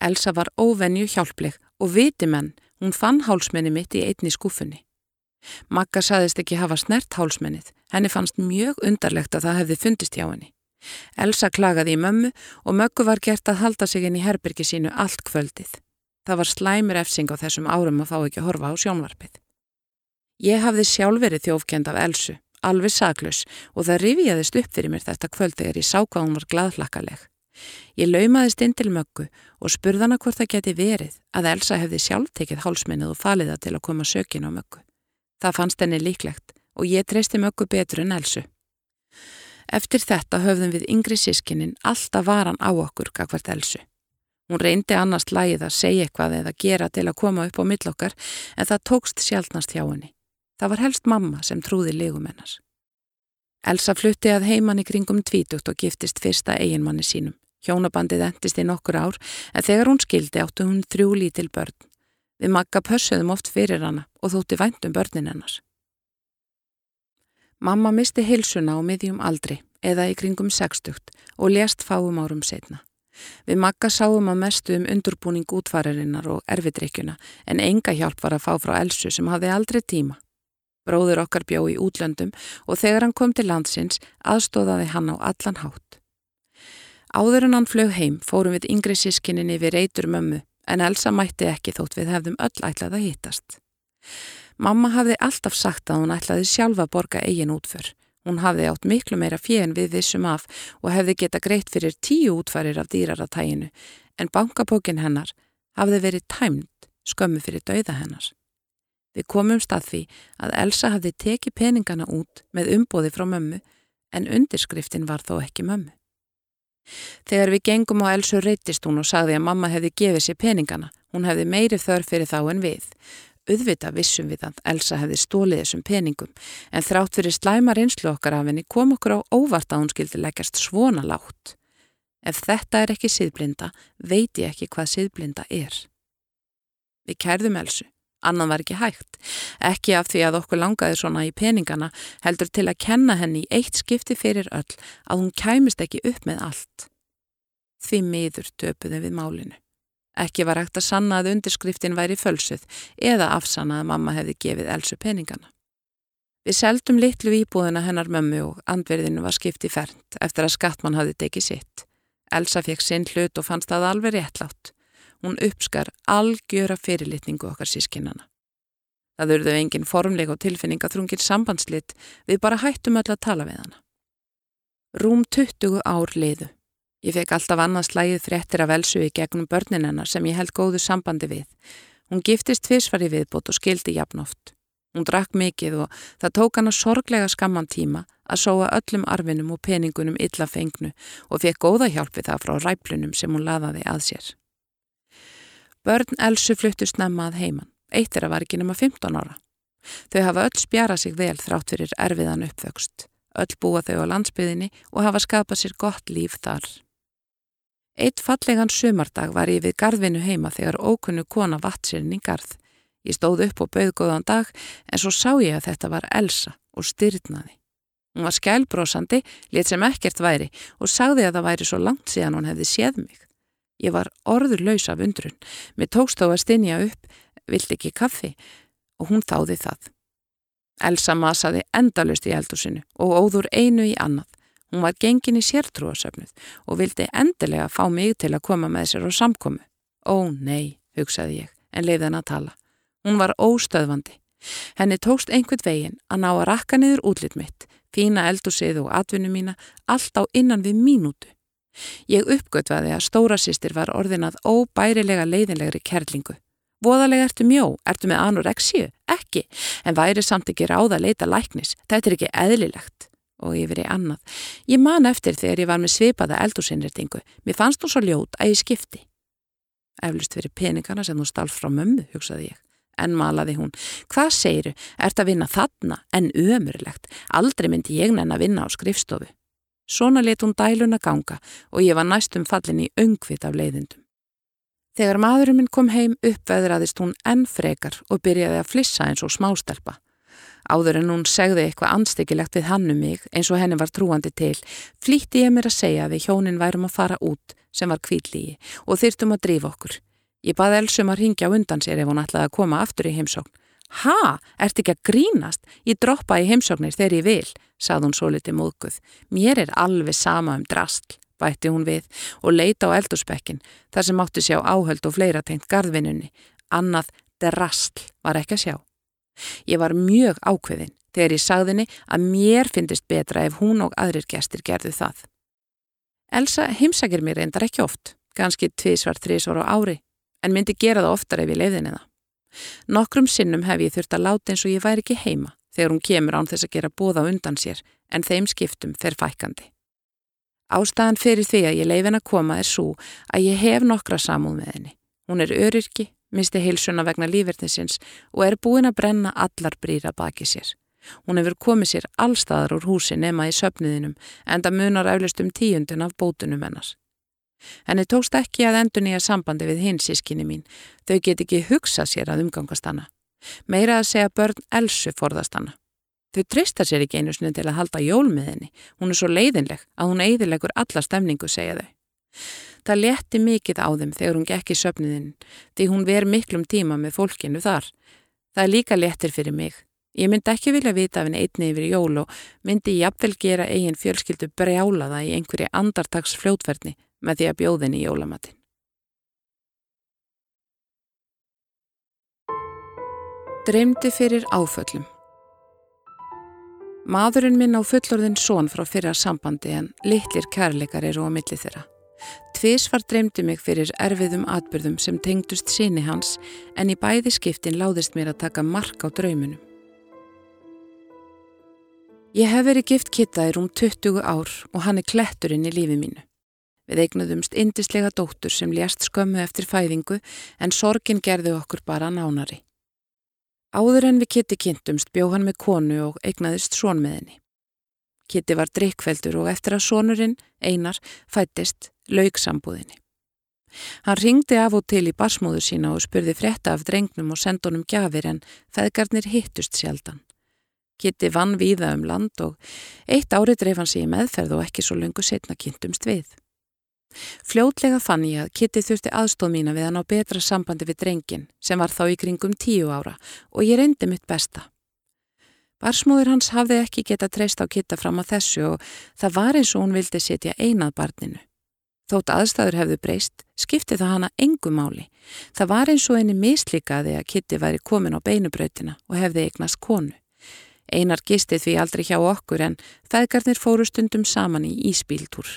Elsa var óvenju hjálpleg og viti menn, hún fann hálsmenni mitt í einni skuffunni. Magga saðist ekki hafa snert hálsmennið, henni fannst mjög undarlegt að það hefði fundist hjá henni. Elsa klagaði í mömmu og möggu var gert að halda sig inn í herbyrgi sínu allt kvöldið. Það var slæmur efsing á þessum árum að fá ekki að horfa á sjónvarpið. Ég hafði sjálf verið þjófkend af Elsu, alveg saklus og það rifiðist upp fyrir mér þetta kvöld þegar ég sá hvað hún var gladhlakkaleg. Ég laumaðist inn til möggu og spurðana hvort það geti verið að Elsa hefði sjálf tekið hálsmennið og faliða til að koma sökin á möggu. Það fannst henni líklegt og ég treysti möggu betur en Elsu. Eftir þetta höfðum við yngri sískinin alltaf varan á okkur kakvart Elsu. Hún reyndi annars lægið að segja eitthvað eða gera til að koma upp á millokkar en það tókst sjálfnast hjá henni. Það var helst mamma sem trúði legumennars. Elsa flutti að heimann í kringum tvítugt og giftist fyrsta eiginmanni sínum. Hjónabandið endist í nokkur ár en þegar hún skildi áttu hún þrjú lítil börn. Við makka pössuðum oft fyrir hana og þótti væntum börnin hennars. Mamma misti hilsuna á miðjum aldri eða í kringum 60 og lést fáum árum setna. Við makka sáum að mestu um undurbúning útfararinnar og erfidrykkjuna en enga hjálp var að fá frá Elsu sem hafði aldrei tíma. Bróður okkar bjó í útlöndum og þegar hann kom til landsins aðstóðaði hann á allan hátt. Áður en hann flög heim fórum við yngri sískinninni við reytur mömmu en Elsa mætti ekki þótt við hefðum öll ætlað að hittast. Mamma hafði alltaf sagt að hún ætlaði sjálfa borga eigin útför. Hún hafði átt miklu meira fjön við vissum af og hefði geta greitt fyrir tíu útfarir af dýraratæginu en bankabókin hennar hafði verið tæmt skömmu fyrir dauða hennar. Við komum stað því að Elsa hafði tekið peningana út með umbóði frá mömmu en undirskriftin var þó ekki mömmu. Þegar við gengum á Elsu reytist hún og sagði að mamma hefði gefið sér peningana. Hún hefði meiri þörf fyrir þá en við. Uðvita vissum við að Elsa hefði stólið þessum peningum en þrátt fyrir slæmar einslu okkar af henni kom okkur á óvart að hún skildi leggjast svona látt. Ef þetta er ekki síðblinda, veit ég ekki hvað síðblinda er. Við kærðum Elsu, annan var ekki hægt, ekki af því að okkur langaði svona í peningana heldur til að kenna henni í eitt skipti fyrir öll að hún kæmist ekki upp með allt. Því miður töpuðum við málinu. Ekki var hægt að sanna að undirskriftin væri fölsuð eða afsanna að mamma hefði gefið Elsu peningana. Við seldum litlu íbúðina hennar mömmu og andverðinu var skipti fernt eftir að skattmann hafði tekið sitt. Elsa fekk sinn hlut og fannst það alveg réttlátt. Hún uppskar algjöra fyrirlitningu okkar sískinnana. Það urðu engin formleik og tilfinninga þrungin sambandslit við bara hættum öll að tala við hana. Rúm 20 ár liðu. Ég fekk alltaf annað slægið fréttir af Elsu í gegnum börnin hennar sem ég held góðu sambandi við. Hún giftist tvísvar í viðbót og skildi jafnóft. Hún drakk mikið og það tók hann að sorglega skamman tíma að sóa öllum arfinum og peningunum illa fengnu og fekk góða hjálp við það frá ræplunum sem hún laðaði að sér. Börn Elsu fluttu snemma að heiman. Eitt er að var ekki nema 15 ára. Þau hafa öll spjara sig vel þrátt fyrir erfiðan uppvöxt. Öll búa þau á landsbyðinni og hafa skapað sér gott líf þar. Eitt fallegan sömardag var ég við gardvinu heima þegar ókunnu kona vatsirinn í gard. Ég stóð upp og bauð góðan dag en svo sá ég að þetta var Elsa og styrnaði. Hún var skælbrósandi, lit sem ekkert væri og sagði að það væri svo langt síðan hún hefði séð mig. Ég var orður laus af undrun. Mér tókst þó að stinja upp, vilt ekki kaffi og hún þáði það. Elsa masaði endalust í eldursinu og óður einu í annað. Hún var gengin í sértrúasöfnuð og vildi endilega fá mig til að koma með sér á samkomi. Ó nei, hugsaði ég, en leiði henn að tala. Hún var óstöðvandi. Henni tókst einhvern veginn að ná að rakka niður útlitt mitt, fína eldusið og atvinnu mína, allt á innan við mínútu. Ég uppgötvaði að stóra sýstir var orðinað óbærilega leiðinlegri kerlingu. Voðalega ertu mjó, ertu með anorexíu? Ekki, en væri samt ekki ráða að leita læknis. Þetta er ekki eðlilegt og yfir í annað. Ég man eftir þegar ég var með svipaða eldursinnreitingu. Mér fannst þú svo ljót að ég skipti. Eflust fyrir peningana sem þú stálf frá mömmu, hugsaði ég. En malaði hún. Hvað segiru? Ert að vinna þarna? En ömurlegt. Aldrei myndi ég nenn að vinna á skrifstofu. Svona let hún dæluna ganga og ég var næstum fallin í öngvit af leiðindum. Þegar maðurinn minn kom heim uppveðraðist hún enn frekar og byrjaði að flissa eins og smástelpa. Áður en hún segði eitthvað anstekilegt við hann um mig eins og henni var trúandi til, flýtti ég mér að segja að við hjónin værum að fara út sem var kvíllígi og þyrtum að drífa okkur. Ég baði Elsum að ringja undan sér ef hún ætlaði að koma aftur í heimsókn. Ha, ert ekki að grínast? Ég droppa í heimsóknir þegar ég vil, sað hún svo litið móðguð. Mér er alveg sama um drastl, bætti hún við og leita á eldurspekkin þar sem átti sjá áhöld og fleira tengt gardvinnunni. Annað drastl var ekki að sjá. Ég var mjög ákveðin þegar ég sagðinni að mér finnist betra ef hún og aðrir gestir gerðu það. Elsa heimsækir mér reyndar ekki oft, ganski tvísvar, þrísvar á ári, en myndi gera það oftar ef ég leiðinni það. Nokkrum sinnum hef ég þurft að láta eins og ég væri ekki heima þegar hún kemur án þess að gera bóða undan sér, en þeim skiptum fer fækandi. Ástæðan fyrir því að ég leifin að koma er svo að ég hef nokkra samúð með henni. Hún er öryrki misti heilsuna vegna lífverðnisins og er búin að brenna allar brýra baki sér. Hún hefur komið sér allstaðar úr húsi nema í söpniðinum en það munar eflust um tíundin af bótunum hennar. Henni tókst ekki að endur nýja sambandi við hins sískinni mín, þau get ekki hugsað sér að umgangast hana. Meira að segja börn Elsu forðast hana. Þau trista sér ekki einu sinni til að halda jól með henni. Hún er svo leiðinleg að hún eiðilegur alla stemningu, segja þau. Það letti mikið á þeim þegar hún gekk í söpniðinn, því hún ver miklum tíma með fólkinu þar. Það er líka lettir fyrir mig. Ég myndi ekki vilja vita af henni einni yfir jól og myndi ég jafnvel gera eigin fjölskyldu brjálaða í einhverju andartags fljótverðni með því að bjóðinni í jólamatinn. Dreymdi fyrir áföllum Maðurinn minn á fullorðin són frá fyrra sambandi en litlir kærleikar eru á milli þeirra. Tvis var dreymdi mig fyrir erfiðum atbyrðum sem tengdust síni hans en í bæði skiptin láðist mér að taka mark á draumunum. Ég hef verið gift kittaðir um 20 ár og hann er kletturinn í lífi mínu. Við eignuðumst indislega dóttur sem lést skömmu eftir fæðingu en sorgin gerði okkur bara nánari. Áður en við Kitty kynntumst bjó hann með konu og eignaðist són Kitty var drikkveldur og eftir að sónurinn, Einar, fættist laug sambúðinni. Hann ringdi af og til í barsmóður sína og spurði frétta af drengnum og sendunum gjafir en feðgarnir hittust sjaldan. Kitty vann víða um land og eitt árið dreif hann sig í meðferð og ekki svo lungu setna kynntumst við. Fljótlega fann ég að Kitty þurfti aðstóð mína við hann á betra sambandi við drengin sem var þá í kringum tíu ára og ég reyndi mitt besta. Barsmóður hans hafði ekki geta treyst á Kitta fram að þessu og það var eins og hún vildi setja einað barninu. Þótt aðstæður hefðu breyst, skipti það hana engu máli. Það var eins og einni mislíkaði að Kitti væri komin á beinubrautina og hefði eignast konu. Einar gisti því aldrei hjá okkur en feðgarnir fóru stundum saman í íspíltúr.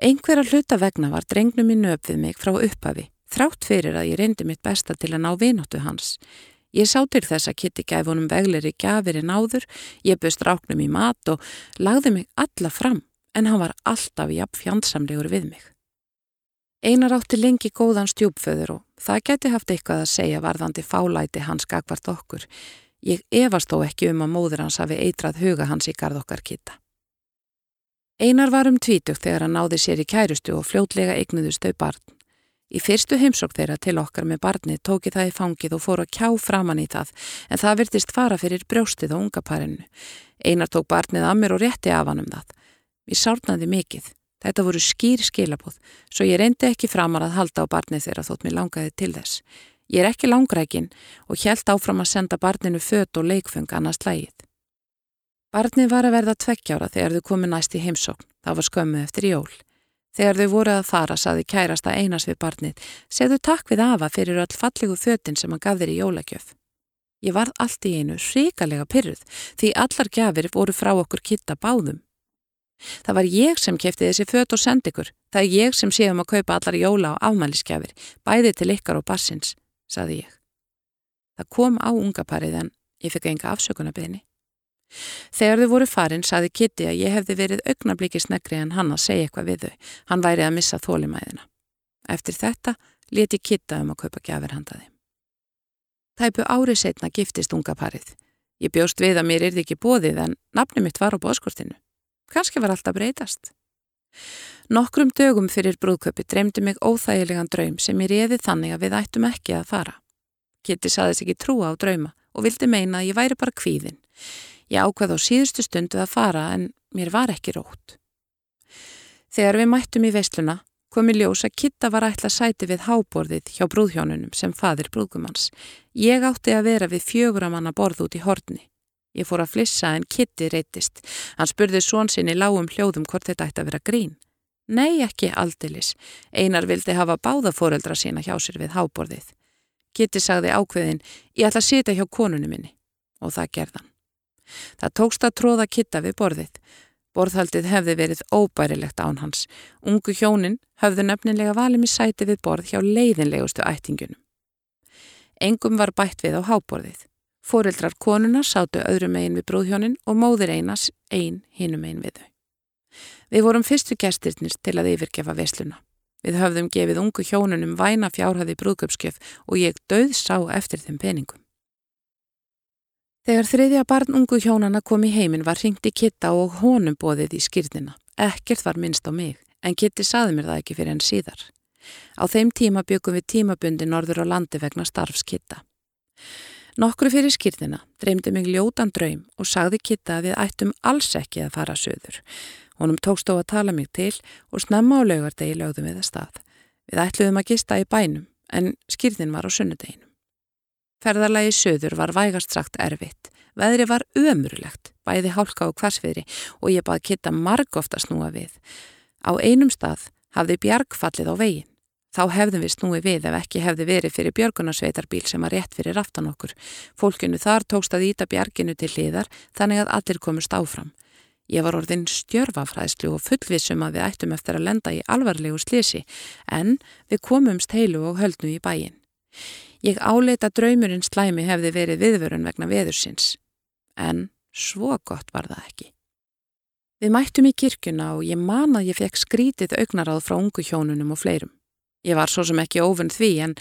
Einhverja hluta vegna var drengnum í nöp við mig frá upphafi, þrátt fyrir að ég reyndi mitt besta til að ná vinóttu hans. Ég sá til þess að Kitty gæf honum vegleri gafir en áður, ég böst ráknum í mat og lagði mig alla fram, en hann var alltaf jafn fjandsamlegur við mig. Einar átti lengi góðan stjúpföður og það geti haft eitthvað að segja varðandi fálæti hans gagvart okkur. Ég efast þó ekki um að móður hans hafi eitrað huga hans í gard okkar Kitta. Einar var um tvítugt þegar hann náði sér í kærustu og fljótlega eignuðust þau barn. Í fyrstu heimsók þeirra til okkar með barnið tóki það í fangið og fór að kjá framann í það en það virtist fara fyrir brjóstið á unga parinu. Einar tók barnið að mér og rétti af hann um það. Ég sárnaði mikið. Þetta voru skýr skilabóð svo ég reyndi ekki framar að halda á barnið þeirra þótt mér langaði til þess. Ég er ekki langrækin og hjælt áfram að senda barninu fött og leikfung annars lægið. Barnið var að verða tveggjára þegar þau komið næst í heimsókn. Það var skömmu eftir jól. Þegar þau voru að fara saði kærasta einas við barnið, segðu takk við afa fyrir öll fallegu fötinn sem hann gaf þér í jólagjöf. Ég varð allt í einu ríkalega pyrruð því allar gjafir voru frá okkur kitta báðum. Það var ég sem kefti þessi föt og sendi ykkur. Það er ég sem séum að kaupa allar jóla og afmælisgjafir, bæði til ykkar og barsins, saði ég. Það kom á unga parið en ég fikk enga afsökunarbeginni. Þegar þau voru farin saði Kitty að ég hefði verið augnabliki snegri en hann að segja eitthvað við þau. Hann væri að missa þólimæðina. Eftir þetta leti Kitta um að kaupa gjafir handaði. Tæpu árið setna giftist unga parið. Ég bjóst við að mér yrði ekki bóðið en nafni mitt var á bóskortinu. Kanski var alltaf breytast. Nokkrum dögum fyrir brúðköpi dreymdi mig óþægilegan draum sem ég reði þannig að við ættum ekki að fara. Kitty saðis ekki trúa á drauma og vildi meina að ég væri bara kvíðin. Ég ákvað á síðustu stundu að fara en mér var ekki rótt. Þegar við mættum í veisluna kom í ljós að Kitta var ætla sæti við háborðið hjá brúðhjónunum sem fadir brúðgumans. Ég átti að vera við fjöguramanna borð út í horni. Ég fór að flissa en Kitti reytist. Hann spurði svonsinni lágum hljóðum hvort þetta ætti að vera grín. Nei, ekki aldilis. Einar vildi hafa báða fóreldra sína hjá sér við háborðið. Kitti sagði ákveðin, ég ætla að sita hjá konunum minni. Og það gerðan. Það tókst að tróða kitta við borðið. Borðhaldið hefði verið óbærilegt án hans. Ungu hjónin höfðu nefnilega valið mér sæti við borð hjá leiðinlegustu ættingunum. Engum var bætt við á háborðið. Fóreldrar konuna sátu öðrum einn við brúðhjónin og móðir einas einn hinum einn við þau. Við vorum fyrstu gestirnir til að yfirgefa vesluna. Við höfðum gefið ungu hjónunum væna fjárhæði brúðköpskjöf og ég döð sá eftir þeim peningum. Þegar þriðja barn ungu hjónana kom í heiminn var ringti Kitta og honum bóðið í skýrnina. Ekkert var minnst á mig, en Kitti saði mér það ekki fyrir enn síðar. Á þeim tíma byggum við tímabundi norður á landi vegna starfs Kitta. Nokkru fyrir skýrðina dreymdi mig ljótan draum og sagði Kitta að við ættum alls ekki að fara söður. Honum tókst á að tala mig til og snemma á laugardegi lögðum við að stað. Við ætluðum að gista í bænum en skýrðin var á sunnudeginum. Ferðarlagi söður var vægast sagt erfitt. Veðri var ömurlegt, bæði hálka og kvarsfiðri og ég baði Kitta marg ofta snúa við. Á einum stað hafði bjarg fallið á veginn. Þá hefðum við snúið við ef ekki hefði verið fyrir björgunarsveitarbíl sem var rétt fyrir aftan okkur. Fólkinu þar tókst að íta bjarginu til liðar þannig að allir komust áfram. Ég var orðin stjörfafræðslu og fullvissum að við ættum eftir að lenda í alvarlegu slisi en við komumst heilu og höldnu í bæin. Ég áleita draumurinn slæmi hefði verið viðvörun vegna veðursins. En svo gott var það ekki. Við mættum í kirkuna og ég man að ég fekk skrítið augnaráð frá ungu hjónunum og fleirum. Ég var svo sem ekki ofinn því en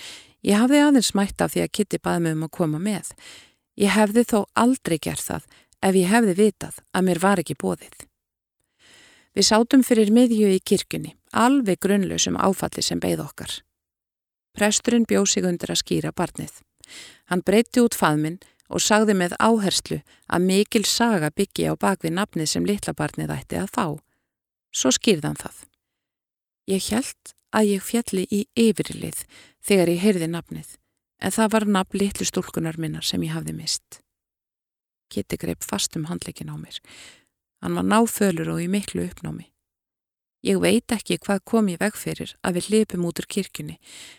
ég hafði aðeins mætt af því að Kitty baði mig um að koma með. Ég hefði þó aldrei gert það ef ég hefði vitað að mér var ekki bóðið. Við sátum fyrir miðju í kirkunni, alveg grunnlausum áfalli sem beigð okkar. Presturinn bjóð sig undir að skýra barnið. Hann breyti út faðminn og sagði með áherslu að mikil saga byggi á bakvið nafnið sem litla barnið ætti að fá. Svo skýrðan það. Ég held að ég fjalli í yfirlið þegar ég heyrði nafnið, en það var nafn litlu stúlkunar minnar sem ég hafði mist. Kitti greip fast um handleikin á mér. Hann var náfölur og í miklu uppnámi. Ég veit ekki hvað kom ég veg fyrir að við lipum út úr kirkjunni,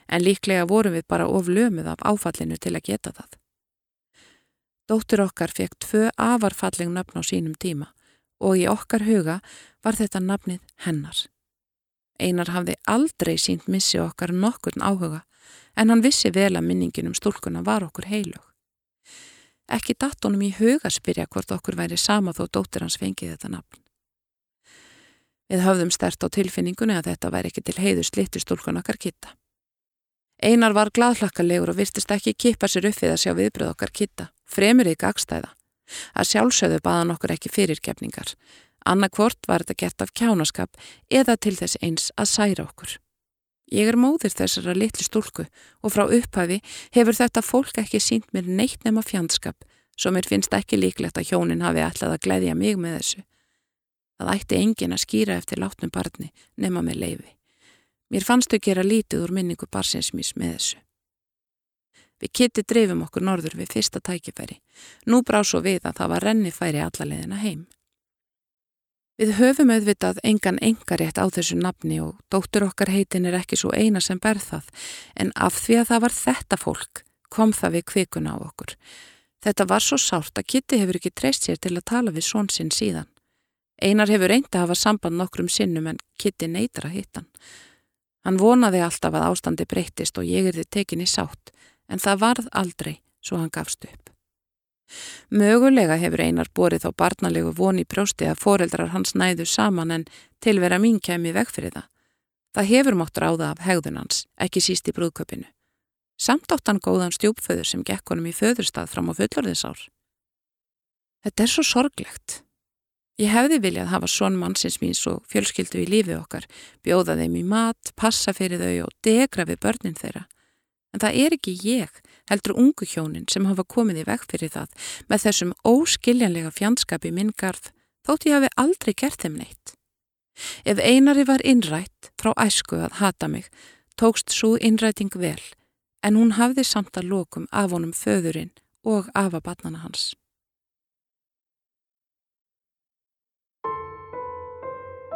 en líklega vorum við bara of lömuð af áfallinu til að geta það. Dóttur okkar fekk tvö afarfalleg nafn á sínum tíma og í okkar huga var þetta nafnið hennar. Einar hafði aldrei sínt missi okkar nokkurn áhuga en hann vissi vel að minningin um stúlkuna var okkur heilug. Ekki datt honum í huga spyrja hvort okkur væri sama þó dóttir hans fengið þetta nafn. Við höfðum stert á tilfinningunni að þetta væri ekki til heiðu slittu stúlkun okkar kitta. Einar var gladhlakkalegur og virtist ekki kippa sér upp við að sjá viðbröð okkar kitta, fremur í gagstæða. Að sjálfsögðu baðan okkur ekki fyrirgefningar Annarkvort var þetta gert af kjánaskap eða til þess eins að særa okkur. Ég er móðir þessara litlu stúlku og frá upphafi hefur þetta fólk ekki sínt mér neitt nema fjandskap svo mér finnst ekki líklegt að hjónin hafi ætlað að gleyðja mig með þessu. Það ætti engin að skýra eftir látnum barni nema með leifi. Mér fannst þau gera lítið úr minningu barsinsmís með þessu. Við kitti dreifum okkur norður við fyrsta tækifæri. Nú brá svo við að það var renni færi allalegina heim. Við höfum auðvitað engan engarétt á þessu nafni og dóttur okkar heitin er ekki svo eina sem berð það en af því að það var þetta fólk kom það við kvikuna á okkur. Þetta var svo sárt að Kitty hefur ekki treyst sér til að tala við són sinn síðan. Einar hefur reyndi að hafa samband nokkrum sinnum en Kitty neytar að hitta hann. Hann vonaði alltaf að ástandi breytist og ég er þið tekinni sátt en það varð aldrei svo hann gafst upp. Mögulega hefur einar borið þá barnalegu voni brjósti að foreldrar hans næðu saman en tilvera mín kemi veg fyrir það. Það hefur mótt ráða af hegðun hans, ekki síst í brúðköpinu. Samt átt hann góðan stjúpföður sem gekk honum í föðurstað fram á fullorðinsár. Þetta er svo sorglegt. Ég hefði viljað hafa svon mannsins mín svo fjölskyldu í lífi okkar, bjóða þeim í mat, passa fyrir þau og degra við börnin þeirra. En það er ekki ég heldur ungu hjónin sem hafa komið í veg fyrir það með þessum óskiljanlega fjandskapi minn garð þótt ég hafi aldrei gert þeim neitt. Ef einari var innrætt frá æsku að hata mig, tókst svo innræting vel, en hún hafði samt að lokum af honum föðurinn og afa batnana hans.